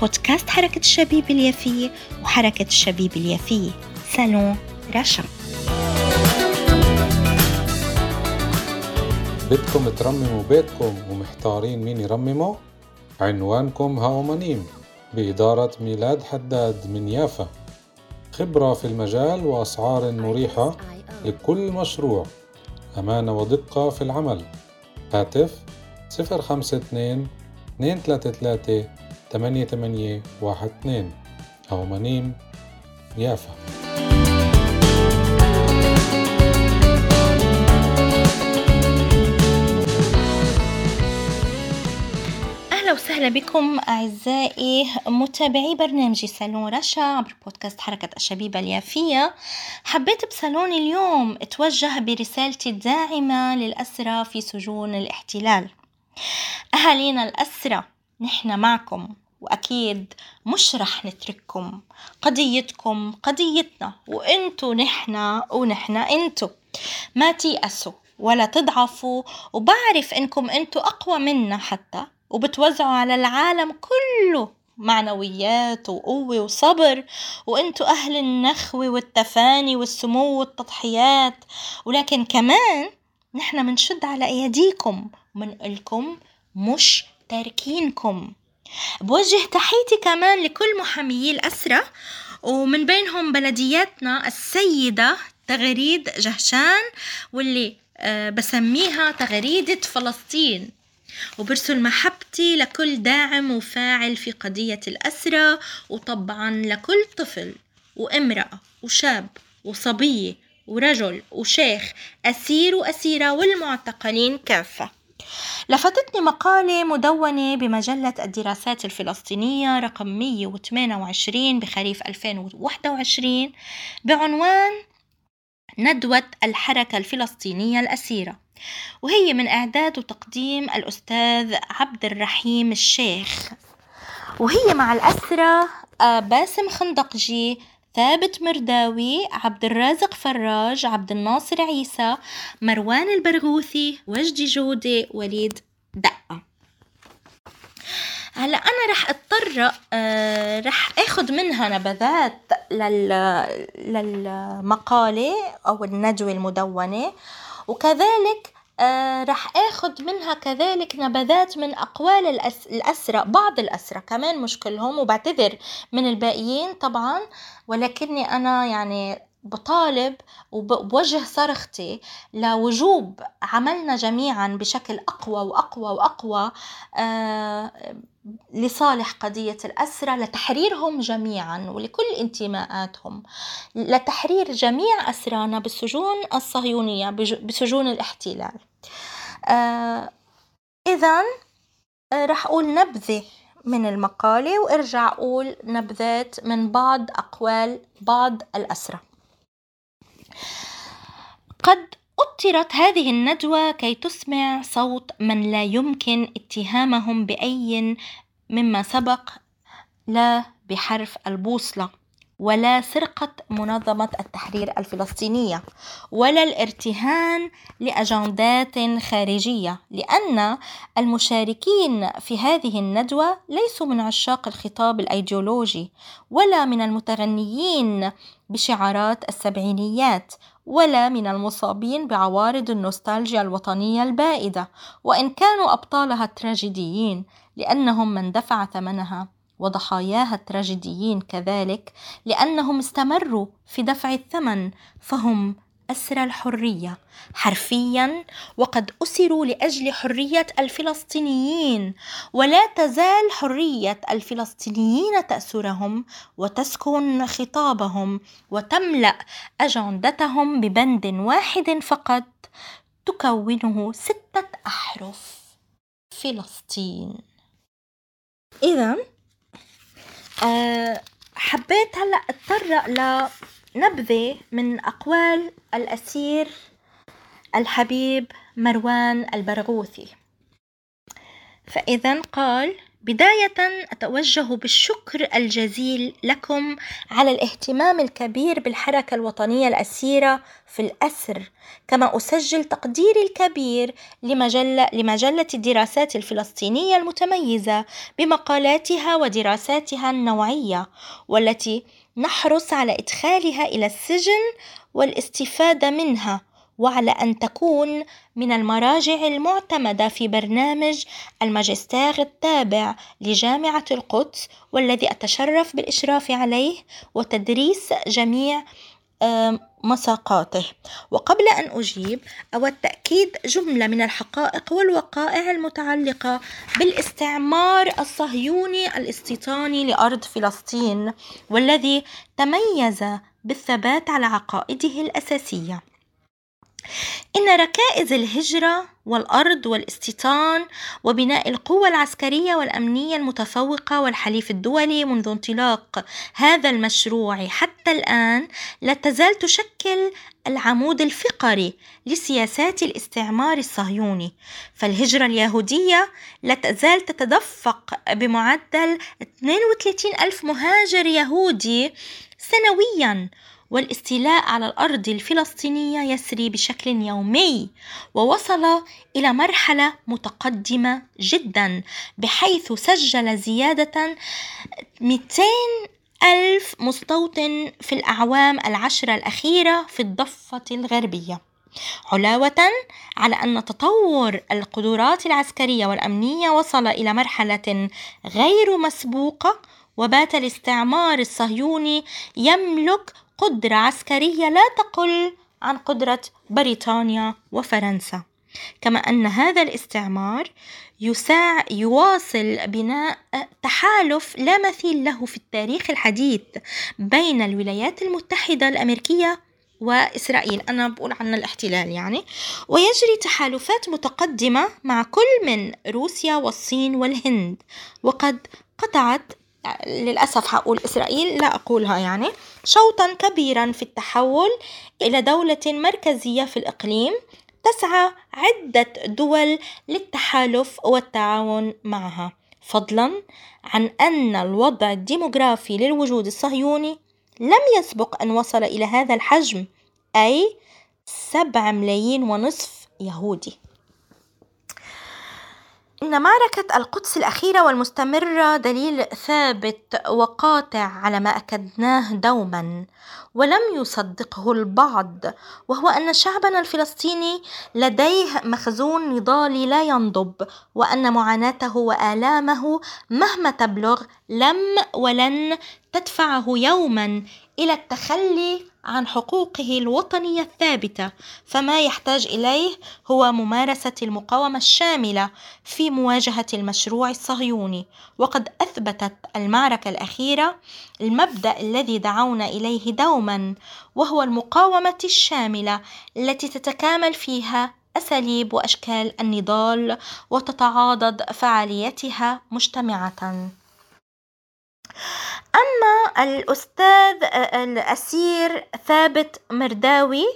بودكاست حركة الشبيب اليافية وحركة الشبيب اليافية سالون رشا بدكم ترمموا بيتكم ومحتارين مين يرممه؟ عنوانكم هاومانيم بإدارة ميلاد حداد من يافا. خبرة في المجال وأسعار مريحة لكل مشروع. أمانة ودقة في العمل. هاتف 052 233 8812 أو منيم يافا. أهلا وسهلا بكم أعزائي متابعي برنامج صالون رشا عبر بودكاست حركة الشبيبة اليافية. حبيت بصالون اليوم أتوجه برسالتي الداعمة للأسرى في سجون الاحتلال. أهالينا الأسرى نحن معكم وأكيد مش رح نترككم. قضيتكم قضيتنا وإنتو نحنا ونحنا إنتو ما تيأسوا ولا تضعفوا وبعرف إنكم إنتو أقوى منا حتى وبتوزعوا على العالم كله معنويات وقوة وصبر. وانتو أهل النخوة والتفاني والسمو والتضحيات. ولكن كمان نحن منشد على أيديكم ومنقلكم مش تاركينكم بوجه تحيتي كمان لكل محاميي الأسرة ومن بينهم بلدياتنا السيدة تغريد جهشان واللي آه، بسميها تغريدة فلسطين. وبرسل محبتي لكل داعم وفاعل في قضية الأسرة وطبعا لكل طفل وامرأة وشاب وصبية ورجل وشيخ أسير وأسيرة والمعتقلين كافة. لفتتني مقالة مدونة بمجلة الدراسات الفلسطينية رقم 128 بخريف 2021 بعنوان ندوة الحركة الفلسطينية الأسيرة. وهي من إعداد وتقديم الأستاذ عبد الرحيم الشيخ. وهي مع الأسرة آه، باسم خندقجي ثابت مرداوي عبد الرازق فراج عبد الناصر عيسى مروان البرغوثي وجدي جودة وليد دقة. هلا أنا رح أضطر آه رح آخذ منها نبذات لل للمقالة أو الندوه المدونة. وكذلك آه رح اخذ منها كذلك نبذات من أقوال الأس... الاسرى بعض الاسرى كمان مش كلهم وبعتذر من الباقيين طبعا ولكني أنا يعني بطالب وبوجه صرختي لوجوب عملنا جميعا بشكل أقوى وأقوى وأقوى آه لصالح قضية الأسرة لتحريرهم جميعا ولكل انتماءاتهم لتحرير جميع أسرانا بالسجون الصهيونية بسجون الاحتلال. آه إذا آه رح أقول نبذة من المقالة وإرجع أقول نبذات من بعض أقوال بعض الأسرة. قد أطرت هذه الندوة كي تسمع صوت من لا يمكن اتهامهم بأي مما سبق لا بحرف البوصلة. ولا سرقة منظمة التحرير الفلسطينية ولا الارتهان لأجندات خارجية لأن المشاركين في هذه الندوة ليسوا من عشاق الخطاب الأيديولوجي ولا من المتغنيين بشعارات السبعينيات ولا من المصابين بعوارض النوستالجيا الوطنية البائدة وإن كانوا أبطالها التراجيديين لأنهم من دفع ثمنها. وضحاياها التراجيديين كذلك لأنهم استمروا في دفع الثمن فهم أسر الحرية. حرفيا وقد أسروا لأجل حرية الفلسطينيين. ولا تزال حرية الفلسطينيين تأسرهم وتسكن خطابهم وتملأ أجندتهم ببند واحد فقط تكونه ستة أحرف فلسطين. إذا آه، حبيت هلأ أتطرق لنبذة من أقوال الأسير الحبيب مروان البرغوثي. فإذا قال بداية أتوجه بالشكر الجزيل لكم على الاهتمام الكبير بالحركة الوطنية الأسيرة في الأسر، كما أسجل تقديري الكبير لمجلة لمجلة الدراسات الفلسطينية المتميزة بمقالاتها ودراساتها النوعية، والتي نحرص على إدخالها إلى السجن والاستفادة منها. وعلى أن تكون من المراجع المعتمدة في برنامج الماجستير التابع لجامعة القدس والذي أتشرف بالإشراف عليه وتدريس جميع مساقاته. وقبل أن أجيب أود تأكيد جملة من الحقائق والوقائع المتعلقة بالاستعمار الصهيوني الاستيطاني لأرض فلسطين والذي تميز بالثبات على عقائده الأساسية. إن ركائز الهجرة والأرض والاستيطان وبناء القوة العسكرية والأمنية المتفوقة والحليف الدولي منذ انطلاق هذا المشروع حتى الآن لا تزال تشكل العمود الفقري لسياسات الاستعمار الصهيوني فالهجرة اليهودية لا تزال تتدفق بمعدل 32 ألف مهاجر يهودي سنويا والاستيلاء على الأرض الفلسطينية يسري بشكل يومي ووصل إلى مرحلة متقدمة جدا بحيث سجل زيادة 200 ألف مستوطن في الأعوام العشرة الأخيرة في الضفة الغربية. علاوة على أن تطور القدرات العسكرية والأمنية وصل إلى مرحلة غير مسبوقة وبات الاستعمار الصهيوني يملك قدرة عسكرية لا تقل عن قدرة بريطانيا وفرنسا. كما أن هذا الاستعمار يساع يواصل بناء تحالف لا مثيل له في التاريخ الحديث بين الولايات المتحدة الأمريكية وإسرائيل. أنا بقول عن الاحتلال يعني. ويجري تحالفات متقدمة مع كل من روسيا والصين والهند. وقد قطعت للأسف حقول إسرائيل لا أقولها يعني. شوطا كبيرا في التحول إلى دولة مركزية في الإقليم تسعى عدة دول للتحالف والتعاون معها. فضلا عن أن الوضع الديموغرافي للوجود الصهيوني لم يسبق أن وصل إلى هذا الحجم أي سبع ملايين ونصف يهودي. إن معركة القدس الأخيرة والمستمرة دليل ثابت وقاطع على ما أكدناه دوما ولم يصدقه البعض وهو أن شعبنا الفلسطيني لديه مخزون نضالي لا ينضب وأن معاناته وآلامه مهما تبلغ لم ولن تدفعه يوما إلى التخلي عن حقوقه الوطنية الثابتة فما يحتاج إليه هو ممارسة المقاومة الشاملة في مواجهة المشروع الصهيوني. وقد أثبتت المعركة الأخيرة المبدأ الذي دعونا إليه دوما وهو المقاومة الشاملة التي تتكامل فيها أساليب وأشكال النضال وتتعاضد فعاليتها مجتمعة. أما الأستاذ الأسير ثابت مرداوي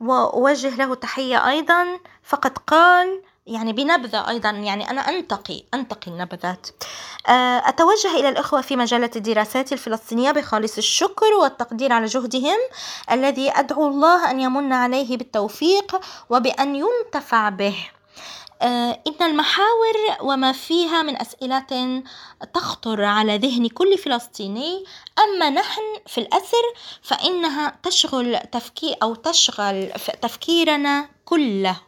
وأوجه له تحية أيضا فقد قال يعني بنبذة أيضا يعني أنا أنتقي أنتقي النبذات. أتوجه إلى الإخوة في مجلة الدراسات الفلسطينية بخالص الشكر والتقدير على جهدهم الذي أدعو الله أن يمن عليه بالتوفيق وبأن ينتفع به. آه، إن المحاور وما فيها من أسئلة تخطر على ذهن كل فلسطيني. أما نحن في الأسر فإنها تشغل تفكير أو تشغل تفكيرنا كله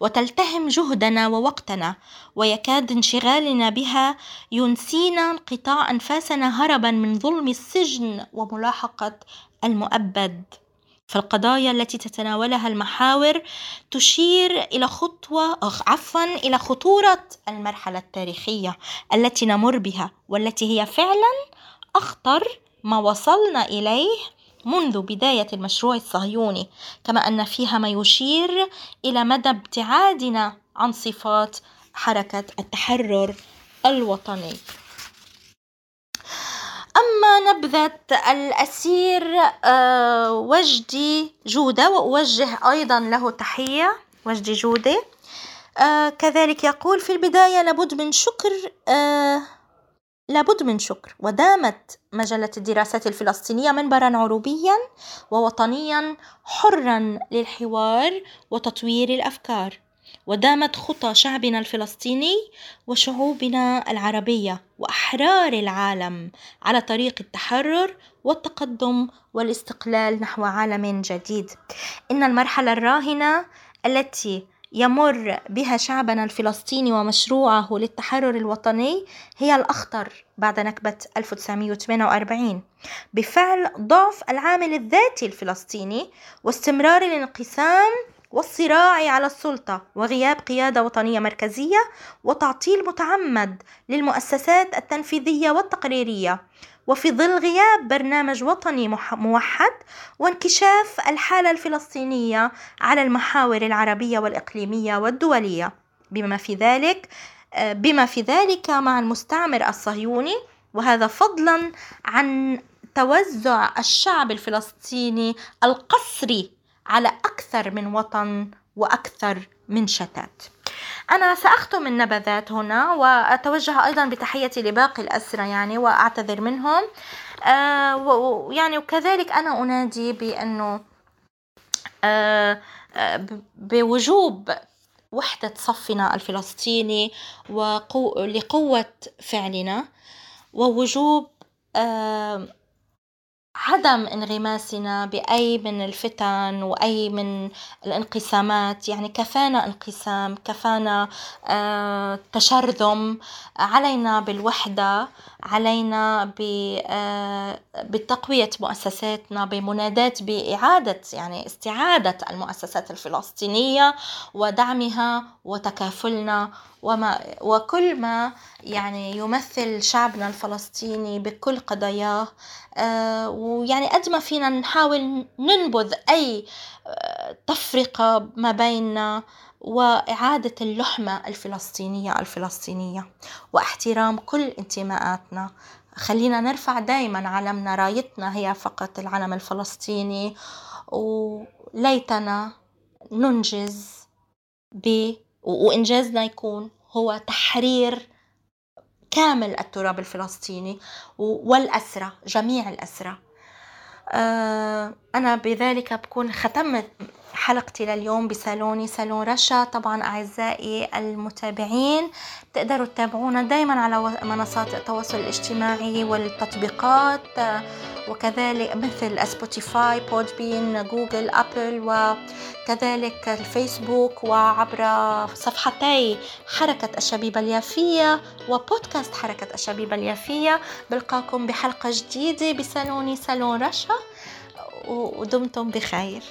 وتلتهم جهدنا ووقتنا ويكاد انشغالنا بها ينسينا انقطاع أنفاسنا هربا من ظلم السجن وملاحقة المؤبد. فالقضايا التي تتناولها المحاور تشير إلى خطوة عفوا إلى خطورة المرحلة التاريخية التي نمر بها والتي هي فعلا أخطر ما وصلنا إليه منذ بداية المشروع الصهيوني كما أن فيها ما يشير إلى مدى ابتعادنا عن صفات حركة التحرر الوطني. نبذة الأسير آه، وجدي جودة وأوجه أيضا له تحية وجدي جودة. آه، كذلك يقول في البداية لابد من شكر لابد من شكر. ودامت مجلة الدراسات الفلسطينية منبرا عروبيا ووطنيا حرا للحوار وتطوير الأفكار. ودامت خطى شعبنا الفلسطيني وشعوبنا العربية وأحرار العالم على طريق التحرر والتقدم والاستقلال نحو عالم جديد. إن المرحلة الراهنة التي يمر بها شعبنا الفلسطيني ومشروعه للتحرر الوطني هي الأخطر بعد نكبة 1948 بفعل ضعف العامل الذاتي الفلسطيني واستمرار الانقسام والصراع على السلطة وغياب قيادة وطنية مركزية وتعطيل متعمد للمؤسسات التنفيذية والتقريرية. وفي ظل غياب برنامج وطني موحد وانكشاف الحالة الفلسطينية على المحاور العربية والإقليمية والدولية. بما في ذلك بما في ذلك مع المستعمر الصهيوني وهذا فضلا عن توزع الشعب الفلسطيني القسري على أكثر من وطن وأكثر من شتات. أنا سأختم النبذات هنا وأتوجه أيضا بتحيتي لباقي الأسرة يعني وأعتذر منهم. آه يعني وكذلك أنا أنادي بأنه آه بوجوب وحدة صفنا الفلسطيني ولقوة فعلنا ووجوب آه عدم انغماسنا بأي من الفتن وأي من الانقسامات. يعني كفانا انقسام كفانا آه، تشرذم علينا بالوحدة. علينا آه، بتقوية مؤسساتنا بمناداة بإعادة يعني استعادة المؤسسات الفلسطينية ودعمها وتكافلنا وما وكل ما يعني يمثل شعبنا الفلسطيني بكل قضاياه آه، ويعني قد ما فينا نحاول ننبذ أي آه، تفرقة ما بيننا وإعادة اللحمة الفلسطينية الفلسطينية واحترام كل انتماءاتنا. خلينا نرفع دايما علمنا رايتنا هي فقط العلم الفلسطيني. وليتنا ننجز ب وإنجازنا يكون هو تحرير كامل التراب الفلسطيني والأسرة جميع الأسرة. آه، أنا بذلك بكون ختمت حلقتي لليوم بصالوني صالون رشا. طبعا أعزائي المتابعين تقدروا تتابعونا دايما على منصات التواصل الاجتماعي والتطبيقات وكذلك مثل Spotify Podbean Google Apple وكذلك الفيسبوك وعبر صفحتي حركة الشبيبة اليافية وبودكاست حركة الشبيبة اليافية. بلقاكم بحلقة جديدة بصالوني صالون رشا ودمتم بخير.